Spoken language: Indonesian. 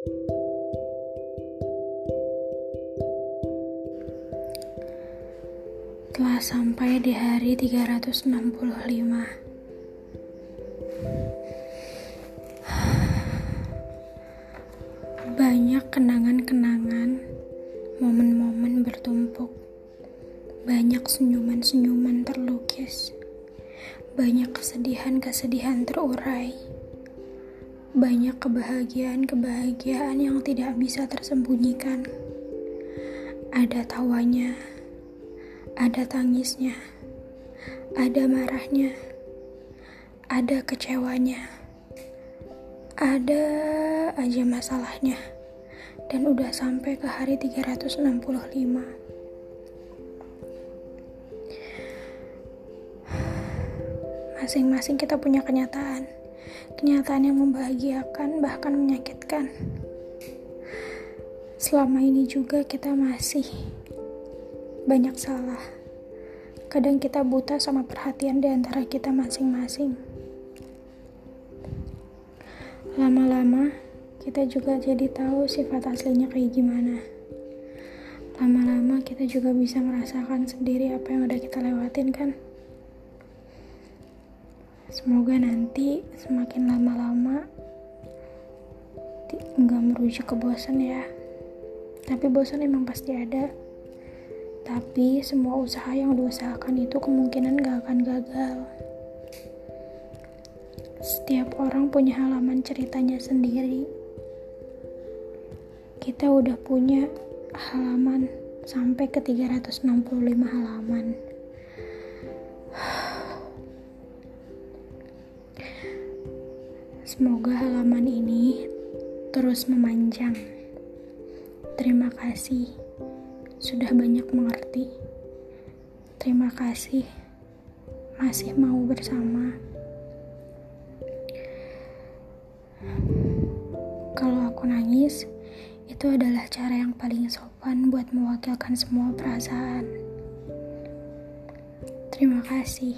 Telah sampai di hari 365. Banyak kenangan-kenangan, momen-momen bertumpuk. Banyak senyuman-senyuman terlukis. Banyak kesedihan-kesedihan terurai. Banyak kebahagiaan-kebahagiaan yang tidak bisa tersembunyikan. Ada tawanya, ada tangisnya, ada marahnya, ada kecewanya, ada aja masalahnya, dan udah sampai ke hari 365. Masing-masing kita punya kenyataan, kenyataan yang membahagiakan bahkan menyakitkan. Selama ini juga kita masih banyak salah. Kadang kita buta sama perhatian di antara kita masing-masing. Lama-lama, kita juga jadi tahu sifat aslinya kayak gimana. Lama-lama, kita juga bisa merasakan sendiri apa yang udah kita lewatin, kan? Semoga nanti semakin lama-lama nggak merujuk ke bosan ya. Tapi bosan emang pasti ada. Tapi semua usaha yang diusahakan itu kemungkinan gak akan gagal. Setiap orang punya halaman ceritanya sendiri. Kita udah punya halaman sampai ke 365 halaman. Semoga halaman ini terus memanjang. Terima kasih sudah banyak mengerti. Terima kasih masih mau bersama. Kalau aku nangis, itu adalah cara yang paling sopan buat mewakilkan semua perasaan. Terima kasih.